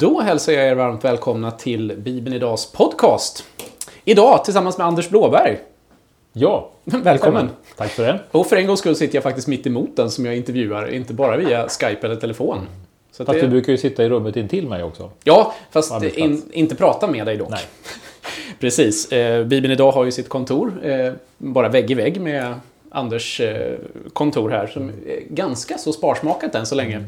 Då hälsar jag er varmt välkomna till Bibeln Idags podcast. Idag tillsammans med Anders Blåberg. Ja, Välkommen! tack för det. Och för en gångs skull sitter jag faktiskt mitt emot den som jag intervjuar, inte bara via Skype eller telefon. Så att Fast det... du brukar ju sitta i rummet intill mig också. Ja, fast in, inte prata med dig dock. Nej. Precis. Eh, Bibeln Idag har ju sitt kontor, eh, bara vägg i vägg med Anders eh, kontor här, som är ganska så sparsmakat än så länge.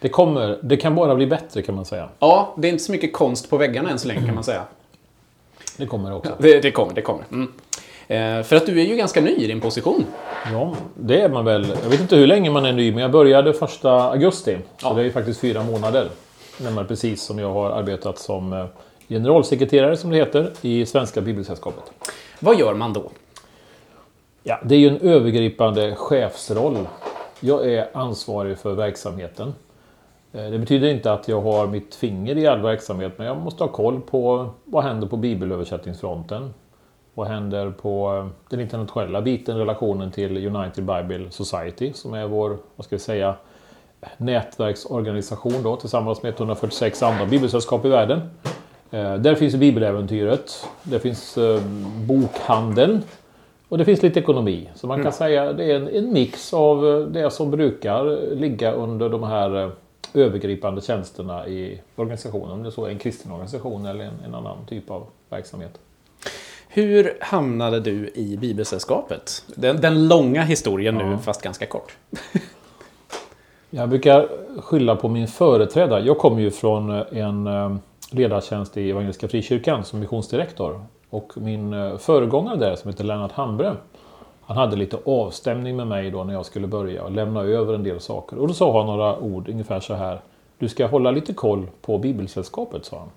Det, kommer, det kan bara bli bättre kan man säga. Ja, det är inte så mycket konst på väggarna än så länge kan man säga. Det kommer också. Det, det kommer, det kommer. Mm. Eh, för att du är ju ganska ny i din position. Ja, det är man väl. Jag vet inte hur länge man är ny, men jag började första augusti. Så Ja. det är ju faktiskt fyra månader. Närmare precis som jag har arbetat som eh, generalsekreterare, som det heter, i Svenska Bibelsällskapet. Vad gör man då? Ja, det är ju en övergripande chefsroll. Jag är ansvarig för verksamheten. Eh, Det betyder inte att jag har mitt finger i all verksamhet, men jag måste ha koll på vad händer på bibelöversättningsfronten. Vad händer på eh, den internationella biten, relationen till United Bible Society, som är vår, vad ska vi säga, nätverksorganisation då, tillsammans med 146 andra bibelsällskap i världen. Eh, Där finns Bibeläventyret, det finns bokhandeln och det finns lite ekonomi. Så man kan säga att det är en, en mix av det som brukar ligga under de här övergripande tjänsterna i organisationen. Om det så är en kristen organisation eller en, en annan typ av verksamhet. Hur hamnade du i Bibelsällskapet? Den, den långa historien nu, Ja. fast ganska kort. Jag brukar skylla på min företrädare. Jag kommer ju från en eh, ledartjänst i Evangeliska Frikyrkan som missionsdirektor. Och min eh, föregångare där som heter Lennart Hambre. Han hade lite avstämning med mig då när jag skulle börja och lämna över en del saker. Och då sa han några ord ungefär så här. Du ska hålla lite koll på Bibelsällskapet, sa han.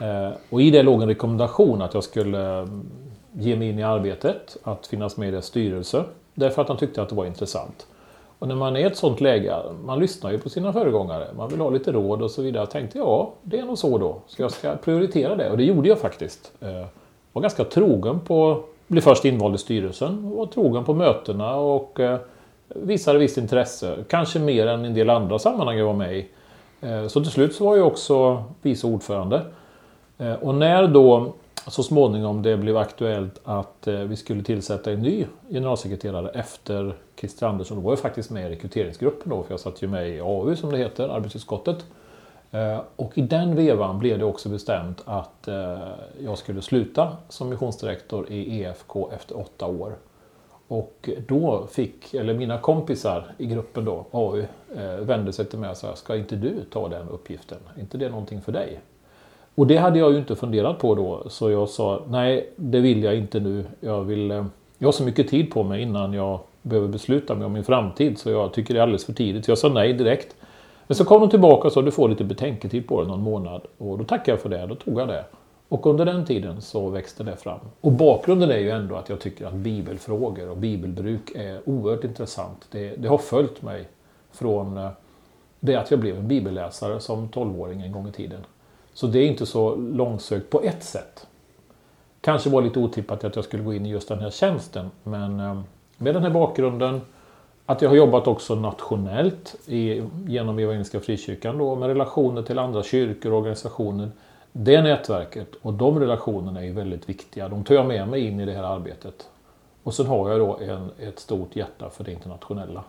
Eh, och i det låg en rekommendation att jag skulle mm, ge mig in i arbetet, att finnas med i dess styrelse. Därför att han tyckte att det var intressant. Och när man är i ett sånt läge, man lyssnar ju på sina föregångare, man vill ha lite råd och så vidare. Jag tänkte ja, det är nog så då. Så jag ska prioritera det. Och det gjorde jag faktiskt. Jag var ganska trogen på, blev först invald i styrelsen, och var trogen på mötena och eh, visade visst intresse. Kanske mer än en del andra sammanhang jag var med i. Eh, Så till slut så var jag också vice ordförande. Eh, Och när då så småningom det blev aktuellt att eh, vi skulle tillsätta en ny generalsekreterare efter Christer Andersson, då var jag faktiskt med i rekryteringsgruppen då, för jag satt ju med i AU som det heter, arbetsutskottet. Eh, och i den vevan blev det också bestämt att eh, jag skulle sluta som missionsdirektor i EFK efter åtta år. Och då fick, eller mina kompisar i gruppen då, AU, eh, vände sig till mig och sa, ska inte du ta den uppgiften? Är inte det någonting för dig? Och det hade jag ju inte funderat på då, så jag sa nej, det vill jag inte nu. Jag, vill, jag har så mycket tid på mig innan jag behöver besluta mig om min framtid, så jag tycker det är alldeles för tidigt. Så jag sa nej direkt. Men så kom de tillbaka och sa du får lite betänketid på dig, någon månad. Och då tackade jag för det, då tog jag det. Och under den tiden så växte det fram. Och bakgrunden är ju ändå att jag tycker att bibelfrågor och bibelbruk är oerhört intressant. Det, det har följt mig från eh, det att jag blev en bibelläsare som 12-åring en gång i tiden. Så det är inte så långsökt på ett sätt. Kanske var lite otippat att jag skulle gå in i just den här tjänsten, men eh, med den här bakgrunden, att jag har jobbat också nationellt i, genom Evangeliska Frikyrkan då, med relationer till andra kyrkor och organisationer. Det nätverket och de relationerna är väldigt viktiga. De tar jag med mig in i det här arbetet. Och sen har jag då en, ett stort hjärta för det internationella.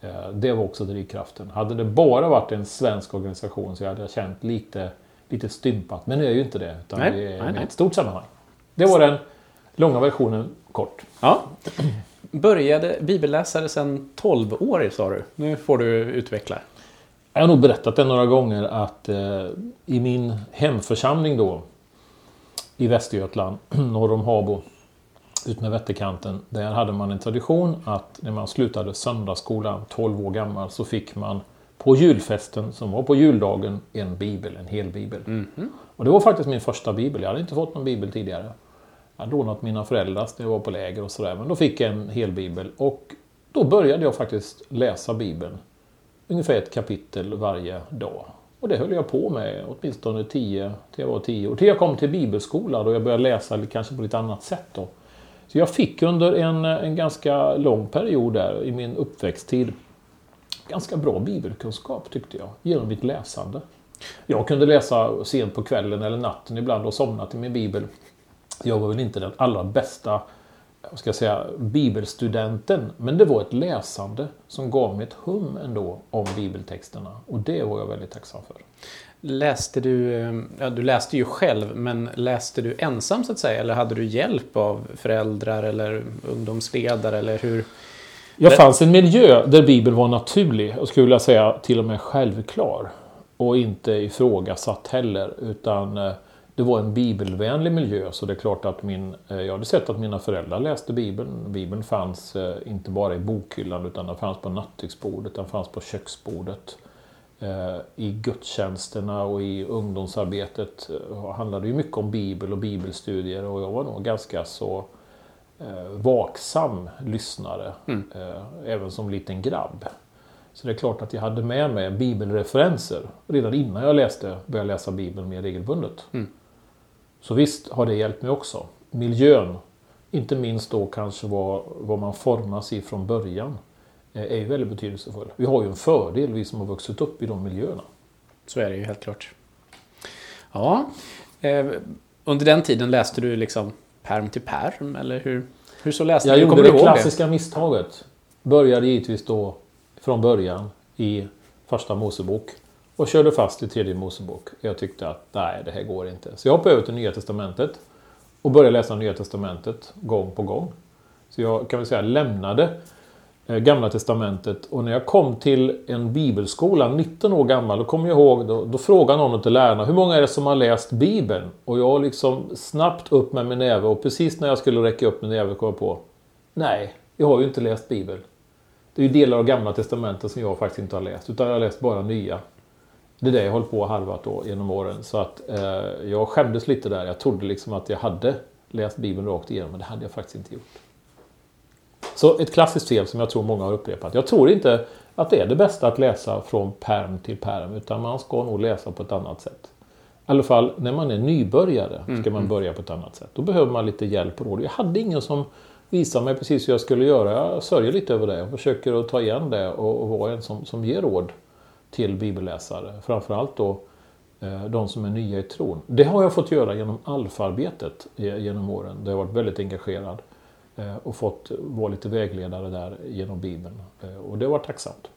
Eh, Det var också drivkraften. Hade det bara varit en svensk organisation så hade jag känt lite, lite stympat. Men det är ju inte det. Utan Nej, det är nej, nej. ett stort sammanhang. Det var den långa versionen kort. Ja. Började bibelläsare sedan 12 år, sa du. Nu får du utveckla. Jag har nog berättat det några gånger att eh, i min hemförsamling då i Västergötland, norr om Habo, ut med Vätterkanten, där hade man en tradition att när man slutade söndagsskolan, 12 år gammal, så fick man på julfesten, som var på juldagen, en bibel, en hel bibel. Och det var faktiskt min första bibel, jag hade inte fått någon bibel tidigare. Jag hade lånat mina föräldrars när jag var på läger och sådär, men då fick jag en hel bibel. Och då började jag faktiskt läsa bibeln ungefär ett kapitel varje dag. Och det höll jag på med åtminstone 10 till jag var 10 år. Till jag kom till bibelskolan och jag började läsa kanske på lite annat sätt då. Så jag fick under en, en ganska lång period där i min uppväxttid ganska bra bibelkunskap tyckte jag, genom mitt läsande. Jag kunde läsa sent på kvällen eller natten ibland och somna till min bibel. Jag var väl inte den allra bästa vad ska jag säga, bibelstudenten. Men det var ett läsande som gav mig ett hum ändå om bibeltexterna. Och det var jag väldigt tacksam för. Läste du, ja du läste ju själv, men läste du ensam så att säga? Eller hade du hjälp av föräldrar eller ungdomsledare eller hur? Jag fanns en miljö där Bibeln var naturlig och skulle vilja säga till och med självklar. Och inte ifrågasatt heller. Utan eh, det var en bibelvänlig miljö så det är klart att min, eh, jag hade sett att mina föräldrar läste Bibeln. Bibeln fanns eh, inte bara i bokhyllan utan den fanns på nattduksbordet, den fanns på köksbordet. Eh, I gudstjänsterna och i ungdomsarbetet handlade det mycket om Bibel och bibelstudier och jag var nog ganska så vaksam lyssnare, mm. även som liten grabb. Så det är klart att jag hade med mig bibelreferenser redan innan jag läste, började läsa Bibeln mer regelbundet. Mm. Så visst har det hjälpt mig också. Miljön, inte minst då kanske vad, vad man formas i från början, eh, är ju väldigt betydelsefull. Vi har ju en fördel, vi som har vuxit upp i de miljöerna. Så är det ju helt klart. Ja, eh, under den tiden läste du liksom perm till perm, eller hur, hur så läste jag du? Jag gjorde det klassiska det? misstaget. Började givetvis då från början i första Mosebok. Och körde fast i tredje Mosebok. Jag tyckte att nej, det här går inte. Så jag hoppade över till Nya Testamentet. Och började läsa Nya Testamentet gång på gång. Så jag kan väl säga lämnade eh, Gamla Testamentet och när jag kom till en bibelskola, 19 år gammal, då kommer jag ihåg, då, då frågade någon av lärarna, hur många är det som har läst Bibeln? Och jag liksom snabbt upp med min näve och precis när jag skulle räcka upp min näve kom jag på, nej, jag har ju inte läst Bibeln. Det är ju delar av Gamla Testamentet som jag faktiskt inte har läst, utan jag har läst bara nya. Det är det jag hållit på och harvat då genom åren. Så att eh, jag skämdes lite där. Jag trodde liksom att jag hade läst Bibeln rakt igenom, men det hade jag faktiskt inte gjort. Så ett klassiskt fel som jag tror många har upprepat. Jag tror inte att det är det bästa att läsa från perm till perm, utan man ska nog läsa på ett annat sätt. I alla fall när man är nybörjare ska mm, man mm. börja på ett annat sätt. Då behöver man lite hjälp och råd. Jag hade ingen som visade mig precis hur jag skulle göra. Jag sörjer lite över det. Jag försöker att ta igen det och, och vara en som, som ger råd till bibelläsare. Framförallt då eh, de som är nya i tron. Det har jag fått göra genom alfarbetet eh, genom åren. Där jag varit väldigt engagerad eh, och fått vara lite vägledare där genom Bibeln. Och det var tacksamt.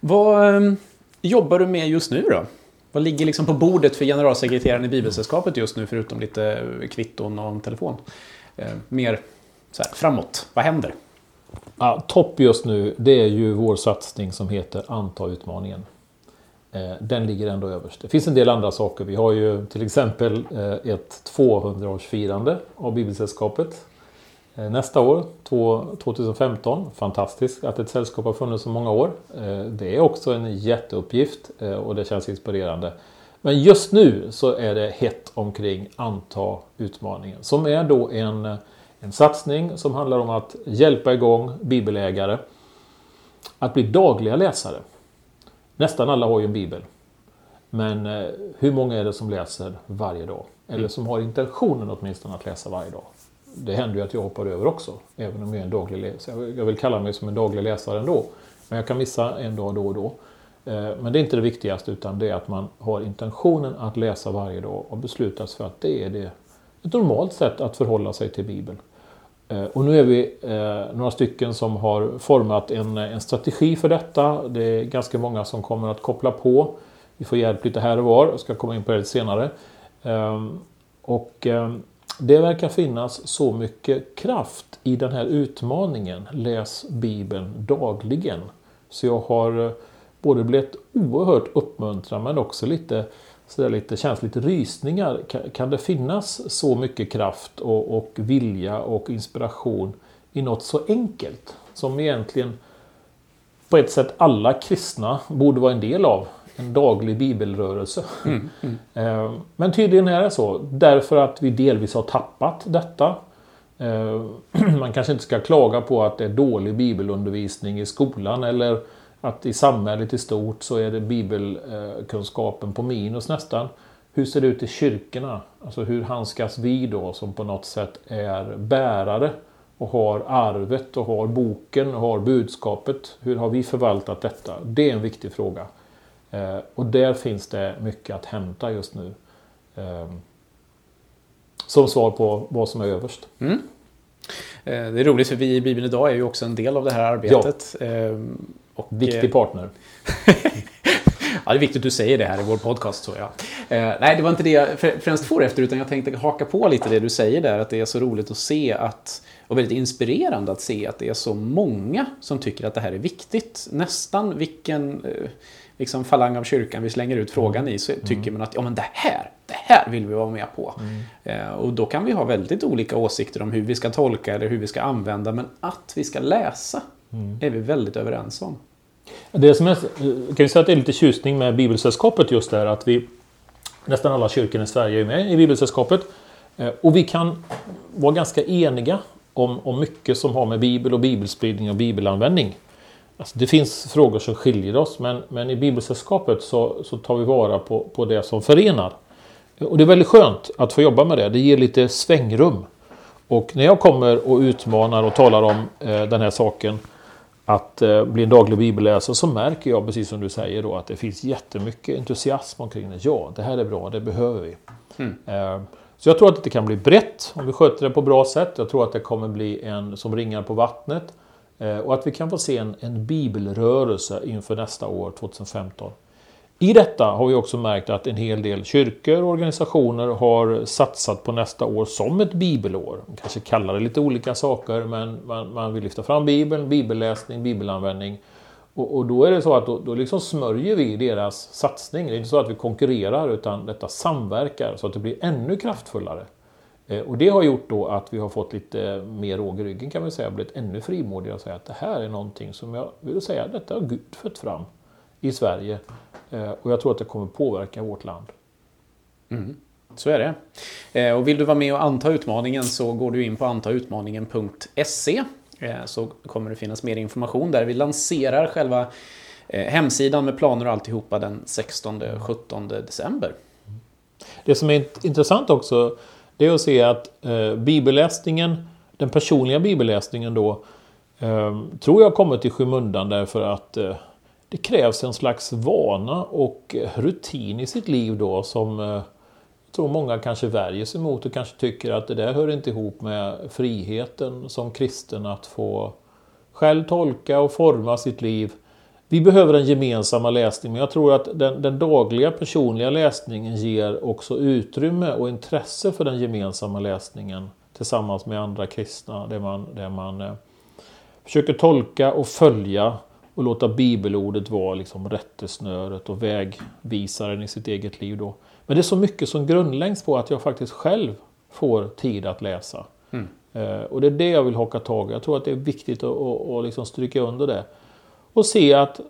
Vad ehm, jobbar du med just nu då? Vad ligger liksom på bordet för generalsekreteraren i Bibelsällskapet just nu förutom lite kvitton och en telefon? Mer så här, framåt, vad händer? Ja, topp just nu, det är ju vår satsning som heter Anta utmaningen. Eh, den ligger ändå överst. Det finns en del andra saker. Vi har ju till exempel eh, ett 200-årsfirande av Bibelsällskapet eh, nästa år, 2015. Fantastiskt att ett sällskap har funnits så många år. Det är också en jätteuppgift och det känns inspirerande. Men just nu så är det hett omkring Anta utmaningen som är då en en satsning som handlar om att hjälpa igång bibelägare att bli dagliga läsare. Nästan alla har ju en bibel. Men eh, hur många är det som läser varje dag? Eller mm. som har intentionen åtminstone att läsa varje dag? Det händer ju att jag hoppar över också, även om jag är en daglig läsare. Jag vill kalla mig som en daglig läsare ändå. Men jag kan missa en dag då och då. Eh, men det är inte det viktigaste utan det är att man har intentionen att läsa varje dag och beslutar sig för att det är det ett normalt sätt att förhålla sig till Bibeln. Eh, och nu är vi eh, några stycken som har format en, eh, en strategi för detta. Det är ganska många som kommer att koppla på. Vi får hjälp lite här och var, jag ska komma in på det lite senare. Ehm, och ehm, det verkar finnas så mycket kraft i den här utmaningen. Läs Bibeln dagligen. Så jag har både blivit oerhört uppmuntrad men också lite så lite, känns lite rysningar. Kan, kan det finnas så mycket kraft och, och vilja och inspiration i något så enkelt som egentligen på ett sätt alla kristna borde vara en del av? En daglig bibelrörelse. Mm, mm. Eh, men tydligen är det så, därför att vi delvis har tappat detta. Eh, man kanske inte ska klaga på att det är dålig bibelundervisning i skolan eller att i samhället i stort så är det bibelkunskapen på minus nästan. Hur ser det ut i kyrkorna? Alltså hur handskas vi då som på något sätt är bärare och har arvet och har boken och har budskapet? Hur har vi förvaltat detta? Det är en viktig fråga. Eh, och där finns det mycket att hämta just nu. Eh, som svar på vad som är överst. Mm. Eh, det är roligt för vi i Bibeln idag är ju också en del av det här arbetet. Ja. Och, Viktig partner. ja, det är viktigt att du säger det här i vår podcast. Så, ja. Eh, nej, det var inte det jag främst får efter, utan jag tänkte haka på lite det du säger där, att det är så roligt att se att och väldigt inspirerande att se att det är så många som tycker att det här är viktigt. Nästan vilken eh, liksom, falang av kyrkan vi slänger ut frågan i så mm. tycker man att ja, men det här, det här vill vi vara med på. Mm. Eh, och då kan vi ha väldigt olika åsikter om hur vi ska tolka eller hur vi ska använda, men att vi ska läsa mm. är vi väldigt överens om. Det som är, kan vi säga att det är lite tjusning med Bibelsällskapet just där att vi nästan alla kyrkor i Sverige är med i Bibelsällskapet. Eh, och vi kan vara ganska eniga om, om mycket som har med Bibel och bibelspridning och bibelanvändning. Alltså det finns frågor som skiljer oss men, men i Bibelsällskapet så, så tar vi vara på, på det som förenar. Och det är väldigt skönt att få jobba med det. Det ger lite svängrum. Och när jag kommer och utmanar och talar om eh, den här saken att eh, bli en daglig bibelläsare så märker jag precis som du säger då att det finns jättemycket entusiasm omkring det. Ja, det här är bra, det behöver vi. Mm. Eh, så jag tror att det kan bli brett om vi sköter det på bra sätt. Jag tror att det kommer bli en som ringar på vattnet. Eh, och att vi kan få se en, en bibelrörelse inför nästa år, 2015. I detta har vi också märkt att en hel del kyrkor och organisationer har satsat på nästa år som ett bibelår. Man kanske kallar det lite olika saker men man, man vill lyfta fram bibeln, bibelläsning, bibelanvändning. Och, och, då är det så att då, då liksom smörjer vi deras satsning. Det är inte så att vi konkurrerar utan detta samverkar så att det blir ännu kraftfullare. Eh, och det har gjort då att vi har fått lite mer råg i ryggen kan man säga, blivit ännu frimodigare och säga att det här är någonting som jag vill säga, detta har Gud fött fram i Sverige. Eh, och jag tror att det kommer påverka vårt land. Mm. Så är det. Eh, och vill du vara med och anta utmaningen så går du in på antautmaningen.se Eh, så kommer det finnas mer information där. Vi lanserar själva hemsidan med planer och alltihopa den 16-17 december. Det som är intressant också det är att se att eh, bibelläsningen, den personliga bibelläsningen då, tror jag kommit i skymundan därför att det krävs en slags vana och rutin i sitt liv då som eh, jag tror många kanske värjer sig mot och kanske tycker att det där hör inte ihop med friheten som kristen att få själv tolka och forma sitt liv. Vi behöver den gemensamma läsningen, men jag tror att den, den, dagliga personliga läsningen ger också utrymme och intresse för den gemensamma läsningen tillsammans med andra kristna, där man, där man eh, försöker tolka och följa och låta bibelordet vara liksom rättesnöret och vägvisaren i sitt eget liv. Då. Men det är så mycket som grundläggs på att jag faktiskt själv får tid att läsa. Mm. Eh, och det är det jag vill haka tag i. Jag tror att det är viktigt att, att, att liksom stryka under det. Och se att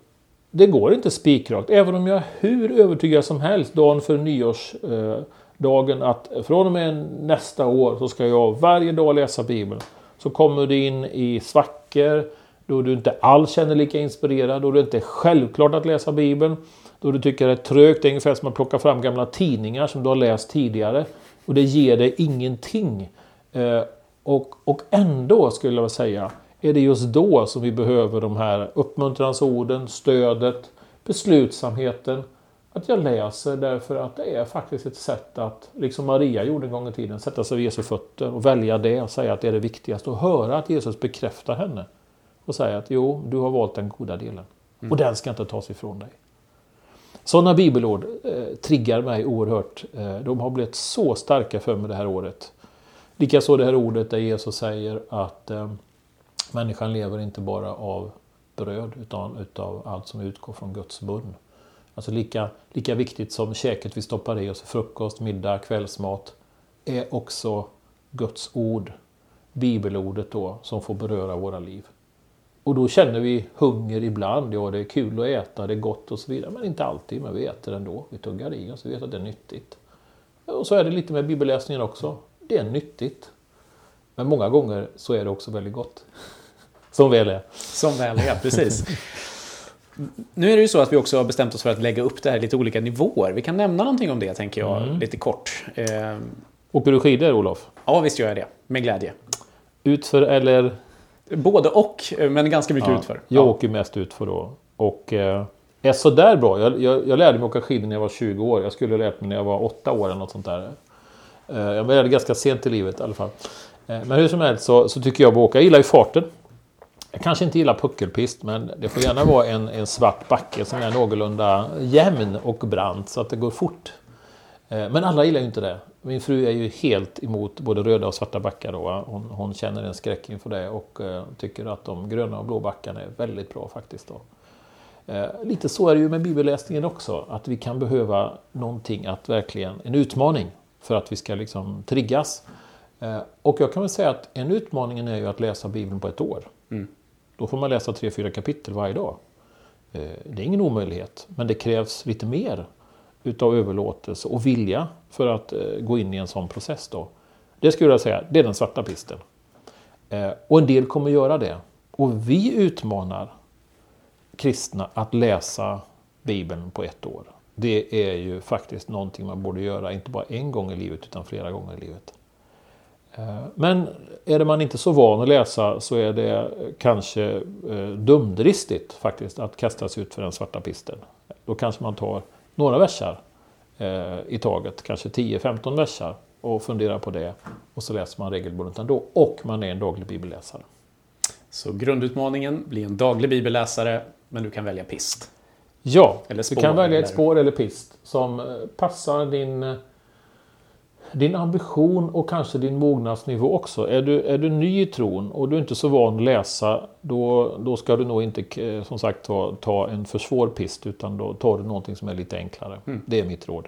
det går inte spikrakt. Även om jag är hur övertygad som helst dagen för nyårsdagen att från och med nästa år så ska jag varje dag läsa Bibeln. Så kommer du in i svackor då du inte alls känner lika inspirerad, då det inte är självklart att läsa Bibeln. Då du tycker det är trögt, det är ungefär som att plocka fram gamla tidningar som du har läst tidigare. Och det ger dig ingenting. Eh, och, och ändå skulle jag säga, är det just då som vi behöver de här uppmuntransorden, stödet, beslutsamheten. Att jag läser därför att det är faktiskt ett sätt att, liksom Maria gjorde en gång i tiden, sätta sig vid Jesu fötter och välja det och säga att det är det viktigaste och höra att Jesus bekräftar henne. Och säga att jo, du har valt den goda delen. Mm. Och den ska inte tas ifrån dig. Sådana bibelord eh, triggar mig oerhört. Eh, de har blivit så starka för mig det här året. Likaså det här ordet där Jesus säger att eh, människan lever inte bara av bröd utan utav allt som utgår från Guds mun. Alltså lika, lika viktigt som käket vi stoppar i oss, frukost, middag, kvällsmat, är också Guds ord, bibelordet då, som får beröra våra liv. Och då känner vi hunger ibland. Ja, det är kul att äta, det är gott och så vidare. Men inte alltid, men vi äter ändå. Vi tuggar i oss, vi vet att det är nyttigt. Och så är det lite med bibelläsningen också. Det är nyttigt. Men många gånger så är det också väldigt gott. Som väl är. Som väl är, precis. Nu är det ju så att vi också har bestämt oss för att lägga upp det här i lite olika nivåer. Vi kan nämna någonting om det, tänker jag, mm. lite kort. Eh... Åker du skidor, Olof? Ja, visst gör jag det. Med glädje. Utför eller Både och, men ganska mycket ja, utför. Jag ja. åker mest utför då. Och eh, är sådär bra. Jag, jag, jag lärde mig åka skidor när jag var 20 år. Jag skulle ha lärt mig när jag var 8 år eller något sånt där. Eh, Jag började ganska sent i livet i alla fall. Eh, Men hur som helst så, så tycker jag om att åka. Jag gillar ju farten. Jag kanske inte gillar puckelpist men det får gärna vara en, en svart backe som är någorlunda jämn och brant så att det går fort. Eh, Men alla gillar ju inte det. Min fru är ju helt emot både röda och svarta backar. Då. Hon, hon känner en skräck inför det och eh, tycker att de gröna och blå backarna är väldigt bra faktiskt. Då. Eh, Lite så är det ju med bibelläsningen också. Att vi kan behöva någonting att verkligen, en utmaning för att vi ska liksom triggas. Eh, Och jag kan väl säga att en utmaning är ju att läsa Bibeln på ett år. Då får man läsa tre, fyra kapitel varje dag. Eh, Det är ingen omöjlighet, men det krävs lite mer utav överlåtelse och vilja för att eh, gå in i en sån process. Då. Det skulle jag säga, det är den svarta pisten. Eh, och en del kommer göra det. Och vi utmanar kristna att läsa Bibeln på ett år. Det är ju faktiskt någonting man borde göra, inte bara en gång i livet utan flera gånger i livet. Eh, men är det man inte så van att läsa så är det kanske dumdristigt faktiskt att kasta sig ut för den svarta pisten. Då kanske man tar några versar eh, i taget, kanske 10-15 versar och funderar på det. Och så läser man regelbundet ändå och man är en daglig bibelläsare. Så grundutmaningen, bli en daglig bibelläsare, men du kan välja pist. Ja, Eller du spår, kan välja ett spår eller pist som eh, passar din, eh, din ambition och kanske din mognadsnivå också. Är du, är du ny i tron och du är inte så van att läsa, då, då ska du nog inte eh, som sagt ta, ta en för svår pist utan då tar du någonting som är lite enklare. Mm. Det är mitt råd.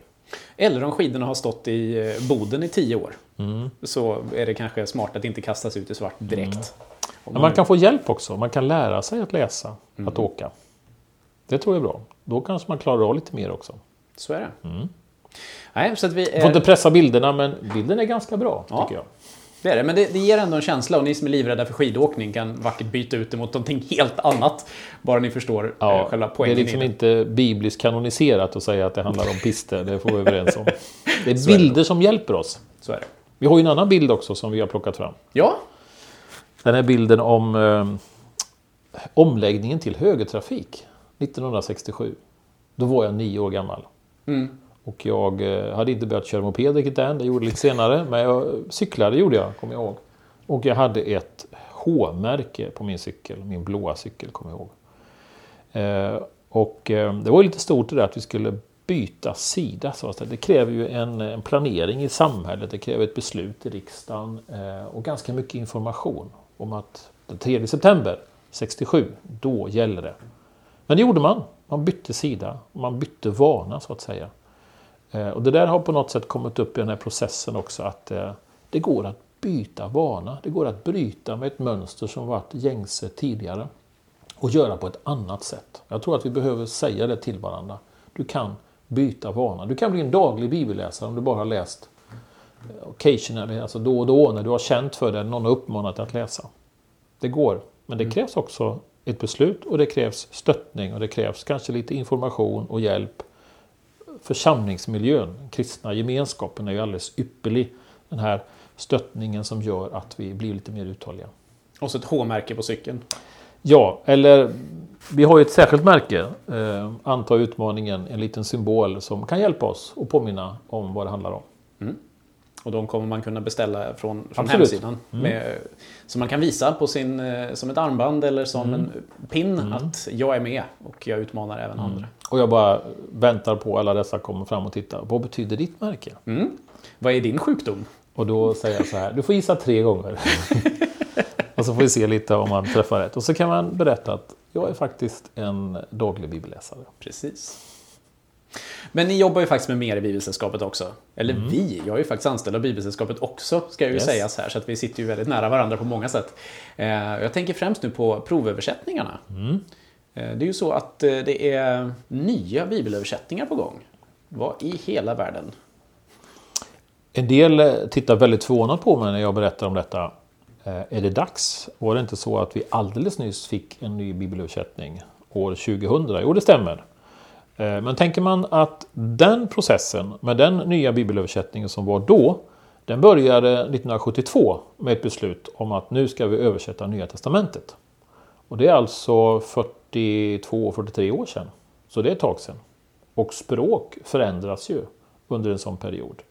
Eller om skidorna har stått i eh, boden i tio år. Mm. Så är det kanske smart att inte kastas ut i svart direkt. Om Men man kan få hjälp också. Man kan lära sig att läsa, Mm. att åka. Det tror jag är bra. Då kanske man klarar av lite mer också. Så är det. Nej, så att vi Får är... inte pressa bilderna, men bilden är ganska bra, Ja. tycker jag. Det är det, men det, det ger ändå en känsla och ni som är livrädda för skidåkning kan vackert byta ut det mot någonting helt annat. Bara ni förstår eh, Ja, själva det är poängen liksom inte bibliskt kanoniserat att säga att det handlar om pister. Det får vi överens om. Det är Så är det. bilder som hjälper oss. Så är det. Vi har ju en annan bild också som vi har plockat fram. Ja, Den här bilden om eh, omläggningen till högertrafik 1967. Då var jag nio år gammal. Mm. Och jag eh, hade inte börjat köra moped riktigt än. Det gjorde jag lite senare. Men jag cyklade gjorde jag, kommer jag ihåg. Och jag hade ett H-märke på min cykel. Min blåa cykel, kommer jag ihåg. Eh, och eh, det var ju lite stort det där att vi skulle byta sida. Så det kräver ju en, en planering i samhället. Det kräver ett beslut i riksdagen. Eh, och ganska mycket information om att den 3 september 67, då gäller det. Men det gjorde man. Man bytte sida. Man bytte vana så att säga. Eh, Och det där har på något sätt kommit upp i den här processen också att eh, det går att byta vana. Det går att bryta med ett mönster som varit gängse tidigare och göra på ett annat sätt. Jag tror att vi behöver säga det till varandra. Du kan byta vana. Du kan bli en daglig bibelläsare om du bara har läst eh, occasionally, alltså då och då när du har känt för det, någon har uppmanat dig att läsa. Det går, men det krävs också ett beslut och det krävs stöttning och det krävs kanske lite information och hjälp. Församlingsmiljön, den kristna gemenskapen är ju alldeles ypperlig. Den här stöttningen som gör att vi blir lite mer uthålliga. och så ett H-märke på cykeln. Ja, eller vi har ju ett särskilt märke, eh, anta utmaningen, en liten symbol som kan hjälpa oss och påminna om vad det handlar om. Och de kommer man kunna beställa från, från hemsidan. Med, som man kan visa på sin, eh, som ett armband eller som en pin att jag är med och jag utmanar även andra. Och jag bara väntar på alla dessa kommer fram och tittar. Vad betyder ditt märke? Mm. Vad är din sjukdom? Och då säger jag så här, du får gissa tre gånger. och så får vi se lite om man träffar rätt. Och så kan man berätta att jag är faktiskt en daglig bibelläsare. Precis. Men ni jobbar ju faktiskt med mer i Bibelsällskapet också. Eller vi, jag är ju faktiskt anställd av Bibelsällskapet också, ska ju Yes. sägas här. Så att vi sitter ju väldigt nära varandra på många sätt. Eh, Jag tänker främst nu på provöversättningarna. Eh, Det är ju så att eh, det är nya bibelöversättningar på gång. Vad i hela världen? En del tittar väldigt förvånat på mig när jag berättar om detta. Är det dags? Var det inte så att vi alldeles nyss fick en ny bibelöversättning år 2000? Jo, det stämmer. Eh, men tänker man att den processen med den nya bibelöversättningen som var då, den började 1972 med ett beslut om att nu ska vi översätta Nya Testamentet. Och det är alltså 42-43 år sedan Så det är ett tag sedan. Och språk förändras ju under en sån period.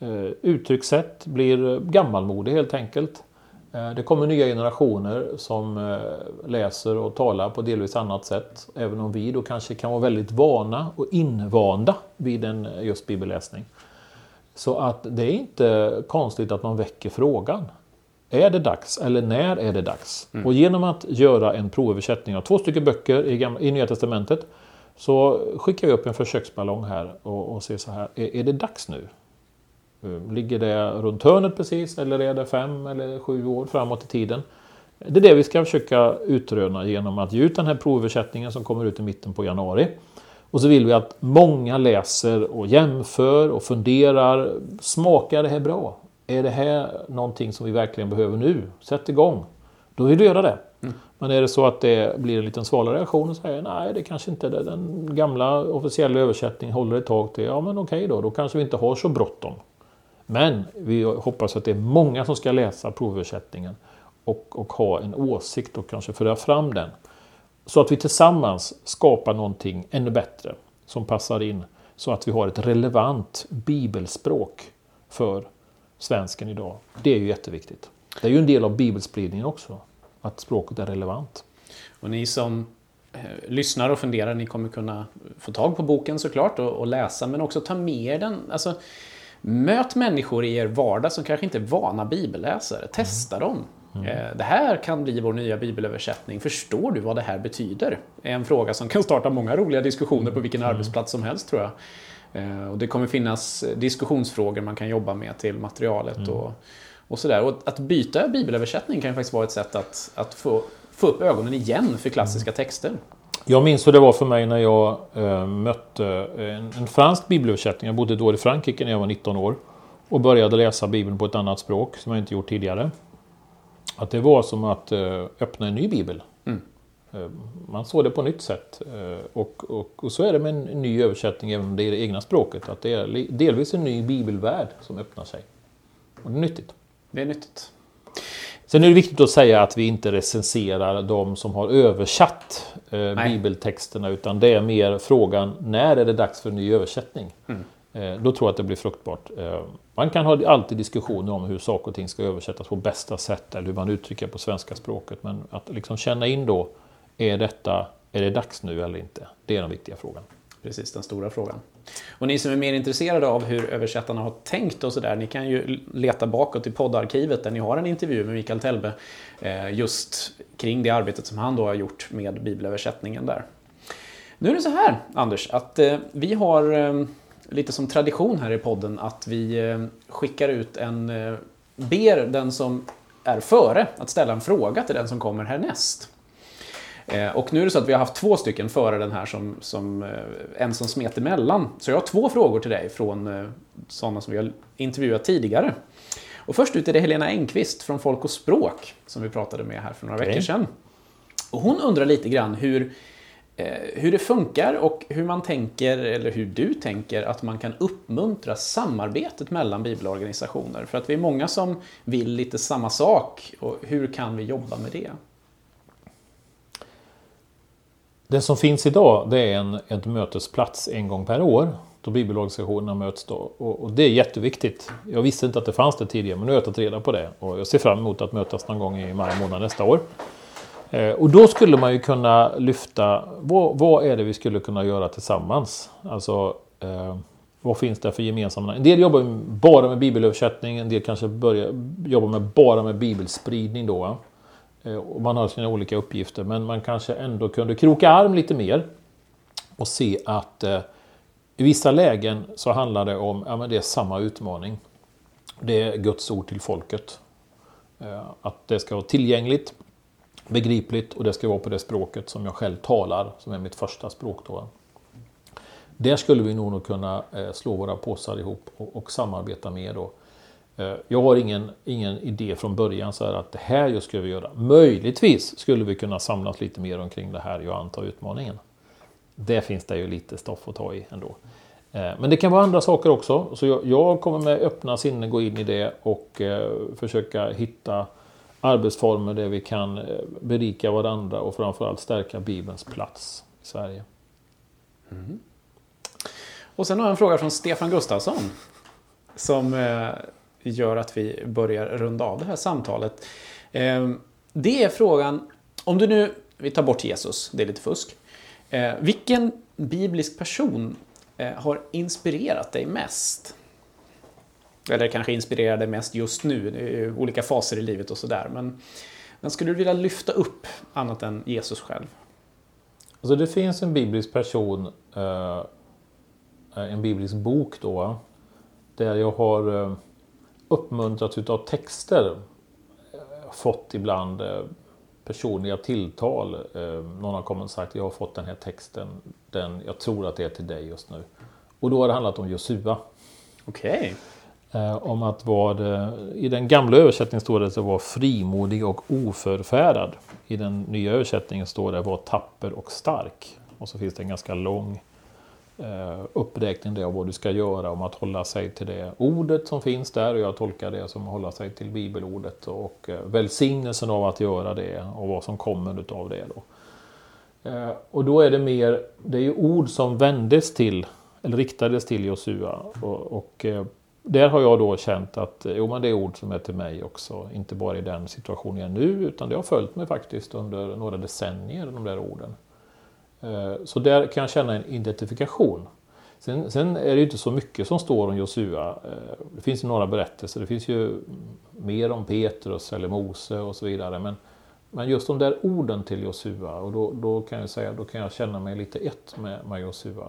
Eh, uttryckssätt blir gammalmodig helt enkelt. Eh, det kommer nya generationer som eh, läser och talar på delvis annat sätt. Även om vi då kanske kan vara väldigt vana och invanda vid en just bibelläsning. Så att det är inte konstigt att man väcker frågan. Är det dags eller när är det dags? Mm. Och genom att göra en provöversättning av två stycken böcker i, gamla, i Nya Testamentet så skickar vi upp en försöksballong här och, och ser så här, är, är det dags nu? Eh, ligger det runt hörnet precis eller är det fem eller sju år framåt i tiden? Det är det vi ska försöka utröna genom att ge ut den här provöversättningen som kommer ut i mitten på januari. Och så vill vi att många läser och jämför och funderar. Smakar det här bra? Är det här någonting som vi verkligen behöver nu? Sätt igång! Då vill du göra det. Mm. Men är det så att det blir en liten svalare reaktion och säger nej, det kanske inte är Den gamla officiella översättningen håller ett tag till. Ja, men okej då. Då kanske vi inte har så bråttom. Men vi hoppas att det är många som ska läsa provöversättningen och, och ha en åsikt och kanske föra fram den. Så att vi tillsammans skapar någonting ännu bättre som passar in så att vi har ett relevant bibelspråk för svensken idag. Det är ju jätteviktigt. Det är ju en del av bibelspridningen också, att språket är relevant. Och ni som eh, lyssnar och funderar, ni kommer kunna få tag på boken såklart och, och läsa, men också ta med den. Alltså, möt människor i er vardag som kanske inte är vana bibelläsare. Testa dem. Mm. Eh, det här kan bli vår nya bibelöversättning. Förstår du vad det här betyder? Är en fråga som kan starta många roliga diskussioner på vilken mm. arbetsplats som helst tror jag. Eh, och det kommer finnas diskussionsfrågor man kan jobba med till materialet mm. och, och sådär. Och att byta bibelöversättning kan ju faktiskt vara ett sätt att, att få, få upp ögonen igen för klassiska mm. texter. Jag minns hur det var för mig när jag äh, mötte en, en fransk bibelöversättning. Jag bodde då i Frankrike när jag var 19 år. Och började läsa Bibeln på ett annat språk som jag inte gjort tidigare. Att det var som att äh, öppna en ny bibel. Mm. Äh, man såg det på nytt sätt. Och, och, och, så är det med en ny översättning även om det är det egna språket. Att det är delvis en ny bibelvärld som öppnar sig. Och det är nyttigt. Det är nyttigt. Sen är det viktigt att säga att vi inte recenserar de som har översatt eh, bibeltexterna utan det är mer frågan när är det dags för en ny översättning? Mm. Eh, då tror jag att det blir fruktbart. Eh, man kan ha alltid diskussioner om hur saker och ting ska översättas på bästa sätt eller hur man uttrycker på svenska språket. Men att liksom känna in då, är, detta, är det dags nu eller inte? Det är den viktiga frågan. Precis, den stora frågan. Och ni som är mer intresserade av hur översättarna har tänkt och sådär, ni kan ju leta bakåt i poddarkivet där ni har en intervju med Mikael Telbe eh, just kring det arbetet som han då har gjort med bibelöversättningen där. Nu är det så här, Anders, att eh, vi har eh, lite som tradition här i podden att vi skickar ut en, ber den som är före att ställa en fråga till den som kommer härnäst. Eh, och nu är det så att vi har haft två stycken före den här som, som eh, en som smet emellan. Så jag har två frågor till dig från eh, sådana som vi har intervjuat tidigare. Och först ut är det Helena Engqvist från Folk och Språk som vi pratade med här för några okay. veckor sedan. Och hon undrar lite grann hur, hur det funkar och hur man tänker, eller hur du tänker, att man kan uppmuntra samarbetet mellan bibelorganisationer. För att vi är många som vill lite samma sak och hur kan vi jobba med det? Det som finns idag det är en, en mötesplats en gång per år då bibelorganisationerna möts då. Och, och, det är jätteviktigt. Jag visste inte att det fanns det tidigare men nu har jag tagit reda på det. Och jag ser fram emot att mötas någon gång i maj månad nästa år. Eh, och då skulle man ju kunna lyfta, vad, vad, är det vi skulle kunna göra tillsammans? Alltså, eh, vad finns det för gemensamma? En del jobbar bara med bibelöversättning, en del kanske börjar jobba med bara med bibelspridning då. Eh, och man har sina olika uppgifter, men man kanske ändå kunde kroka arm lite mer och se att eh, i vissa lägen så handlar det om, ja men det är samma utmaning. Det är Guds ord till folket. Eh, att det ska vara tillgängligt, begripligt och det ska vara på det språket som jag själv talar, som är mitt första språk. Då. Där skulle vi nog kunna eh, slå våra påsar ihop och, och samarbeta mer. Då. Eh, jag har ingen, ingen idé från början så här att det här just ska vi göra. Möjligtvis skulle vi kunna samlas lite mer omkring det här, jag antar utmaningen. Det finns det ju lite stoff att ta i ändå. Eh, men det kan vara andra saker också. Så jag, jag kommer med öppna sinnen gå in i det och eh, försöka hitta arbetsformer där vi kan eh, berika varandra och framförallt stärka Bibelns plats i Sverige. Mm. Och sen har jag en fråga från Stefan Gustafsson. Som eh, gör att vi börjar runda av det här samtalet. Ehm, det är frågan, om du nu, vi tar bort Jesus, det är lite fusk. Ehm, vilken biblisk person eh, har inspirerat dig mest? Eller kanske inspirerar dig mest just nu, i olika faser i livet och sådär. Men, men skulle du vilja lyfta upp annat än Jesus själv? Alltså det finns en biblisk person, eh, en biblisk bok då, där jag har eh, uppmuntrats utav texter. Eh, fått ibland eh, personliga tilltal. Eh, någon har kommit och sagt jag har fått den här texten, den, jag tror att det är till dig just nu. Och då har det handlat om Josua. Okej. Eh, om att vara, i den gamla översättningen står det att vara frimodig och oförfärad. I den nya översättningen står det att vara tapper och stark. Och så finns det en ganska lång Eh, uppräkning av vad du ska göra om att hålla sig till det ordet som finns där. Och jag tolkar det som att hålla sig till bibelordet och eh, välsignelsen av att göra det och vad som kommer utav det. Då. Eh, och då är det mer, det är ju ord som vändes till, eller riktades till Josua. Och, och där har jag då känt att jo, men det är ord som är till mig också. Inte bara i den situationen jag är nu, utan det har följt mig faktiskt under några decennier, de där orden. Eh, så där kan jag känna en identifikation. Sen, sen är det ju inte så mycket som står om Josua. Eh, det finns ju några berättelser. Det finns ju mer om Petrus eller Mose och så vidare. Men, men just de där orden till Josua, och då, då kan jag säga, då kan jag känna mig lite ett med, med Josua.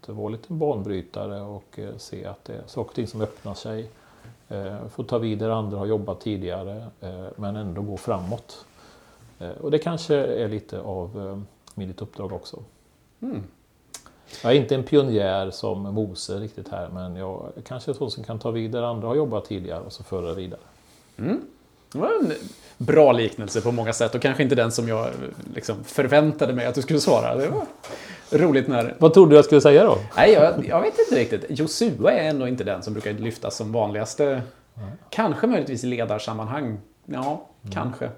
Att vara lite banbrytare och eh, se att det är saker och ting som öppnar sig. Få ta vid där andra har jobbat tidigare, men ändå gå framåt. Och det kanske är lite av mitt uppdrag också. Jag är inte en pionjär som Mose riktigt här, men jag kanske är så som kan ta vid där andra har jobbat tidigare och så föra vidare. Det var en bra liknelse på många sätt och kanske inte den som jag liksom förväntade mig att du skulle svara. Det var roligt när... Vad trodde du jag skulle säga då? Nej, jag, jag vet inte riktigt. Josua är ändå inte den som brukar lyftas som vanligaste. Kanske möjligtvis i ledarsammanhang. Ja, kanske.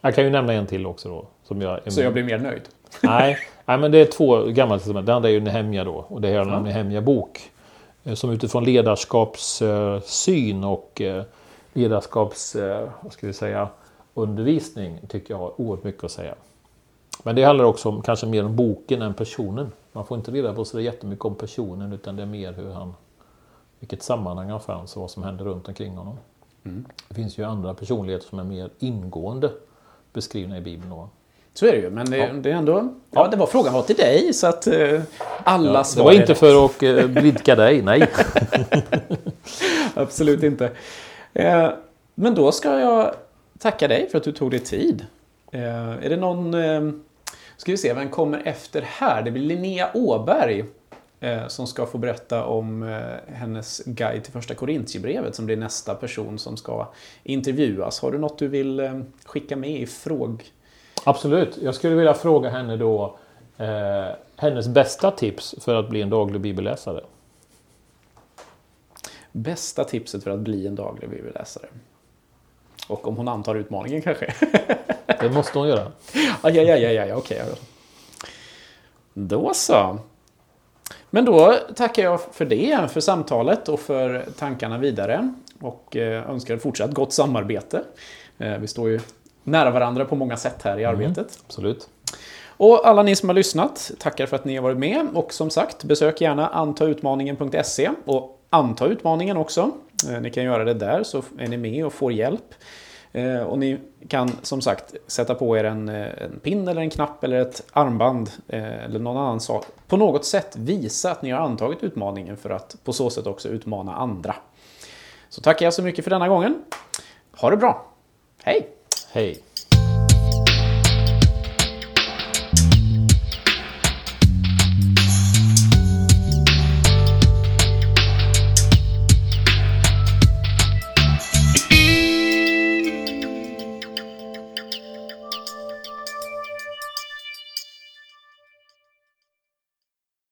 Jag kan ju nämna en till också då. Som jag Så jag blir mer nöjd. Nej, nej, men det är två gamla testament. Det andra är ju Nehemja då. Och det här är en Nehemja bok. eh, Som utifrån ledarskapssyn och eh, ledarskaps, eh, vad ska vi säga, undervisning tycker jag har oerhört mycket att säga. Men det handlar också om kanske mer om boken än personen. Man får inte reda på så jättemycket om personen utan det är mer hur han, vilket sammanhang han fanns och vad som hände runt omkring honom. Det finns ju andra personligheter som är mer ingående beskrivna i Bibeln. Då. Så är det ju, men det, det är ändå... Ja, det var frågan var till dig, så att eh, alla Det svar var är inte rätt. för att eh, blidka dig, nej. Absolut inte. Eh, men då ska jag tacka dig för att du tog dig tid. Eh, är det någon... Eh, ska vi se, vem kommer efter här? Det blir Linnea Åberg eh, som ska få berätta om eh, hennes guide till första Korintierbrevet som blir nästa person som ska intervjuas. Har du något du vill eh, skicka med i fråg... Absolut. Jag skulle vilja fråga henne då eh, hennes bästa tips för att bli en daglig bibelläsare. Bästa tipset för att bli en daglig bibelläsare? Och om hon antar utmaningen kanske? Det måste hon göra. Aj, aj, aj, aj, aj okej. Då så. Men då tackar jag för det, för samtalet och för tankarna vidare. Och eh, önskar fortsatt gott samarbete. Eh, Vi står ju nära varandra på många sätt här i arbetet. Absolut. Och alla ni som har lyssnat, tackar för att ni har varit med. Och som sagt, besök gärna antautmaningen.se och anta utmaningen också. Eh, Ni kan göra det där så är ni med och får hjälp. Eh, Och ni kan som sagt sätta på er en, eh, en pin eller en knapp eller ett armband eller någon annan sak. På något sätt visa att ni har antagit utmaningen för att på så sätt också utmana andra. Så tackar jag så mycket för denna gången. Ha det bra. Hej! Hej.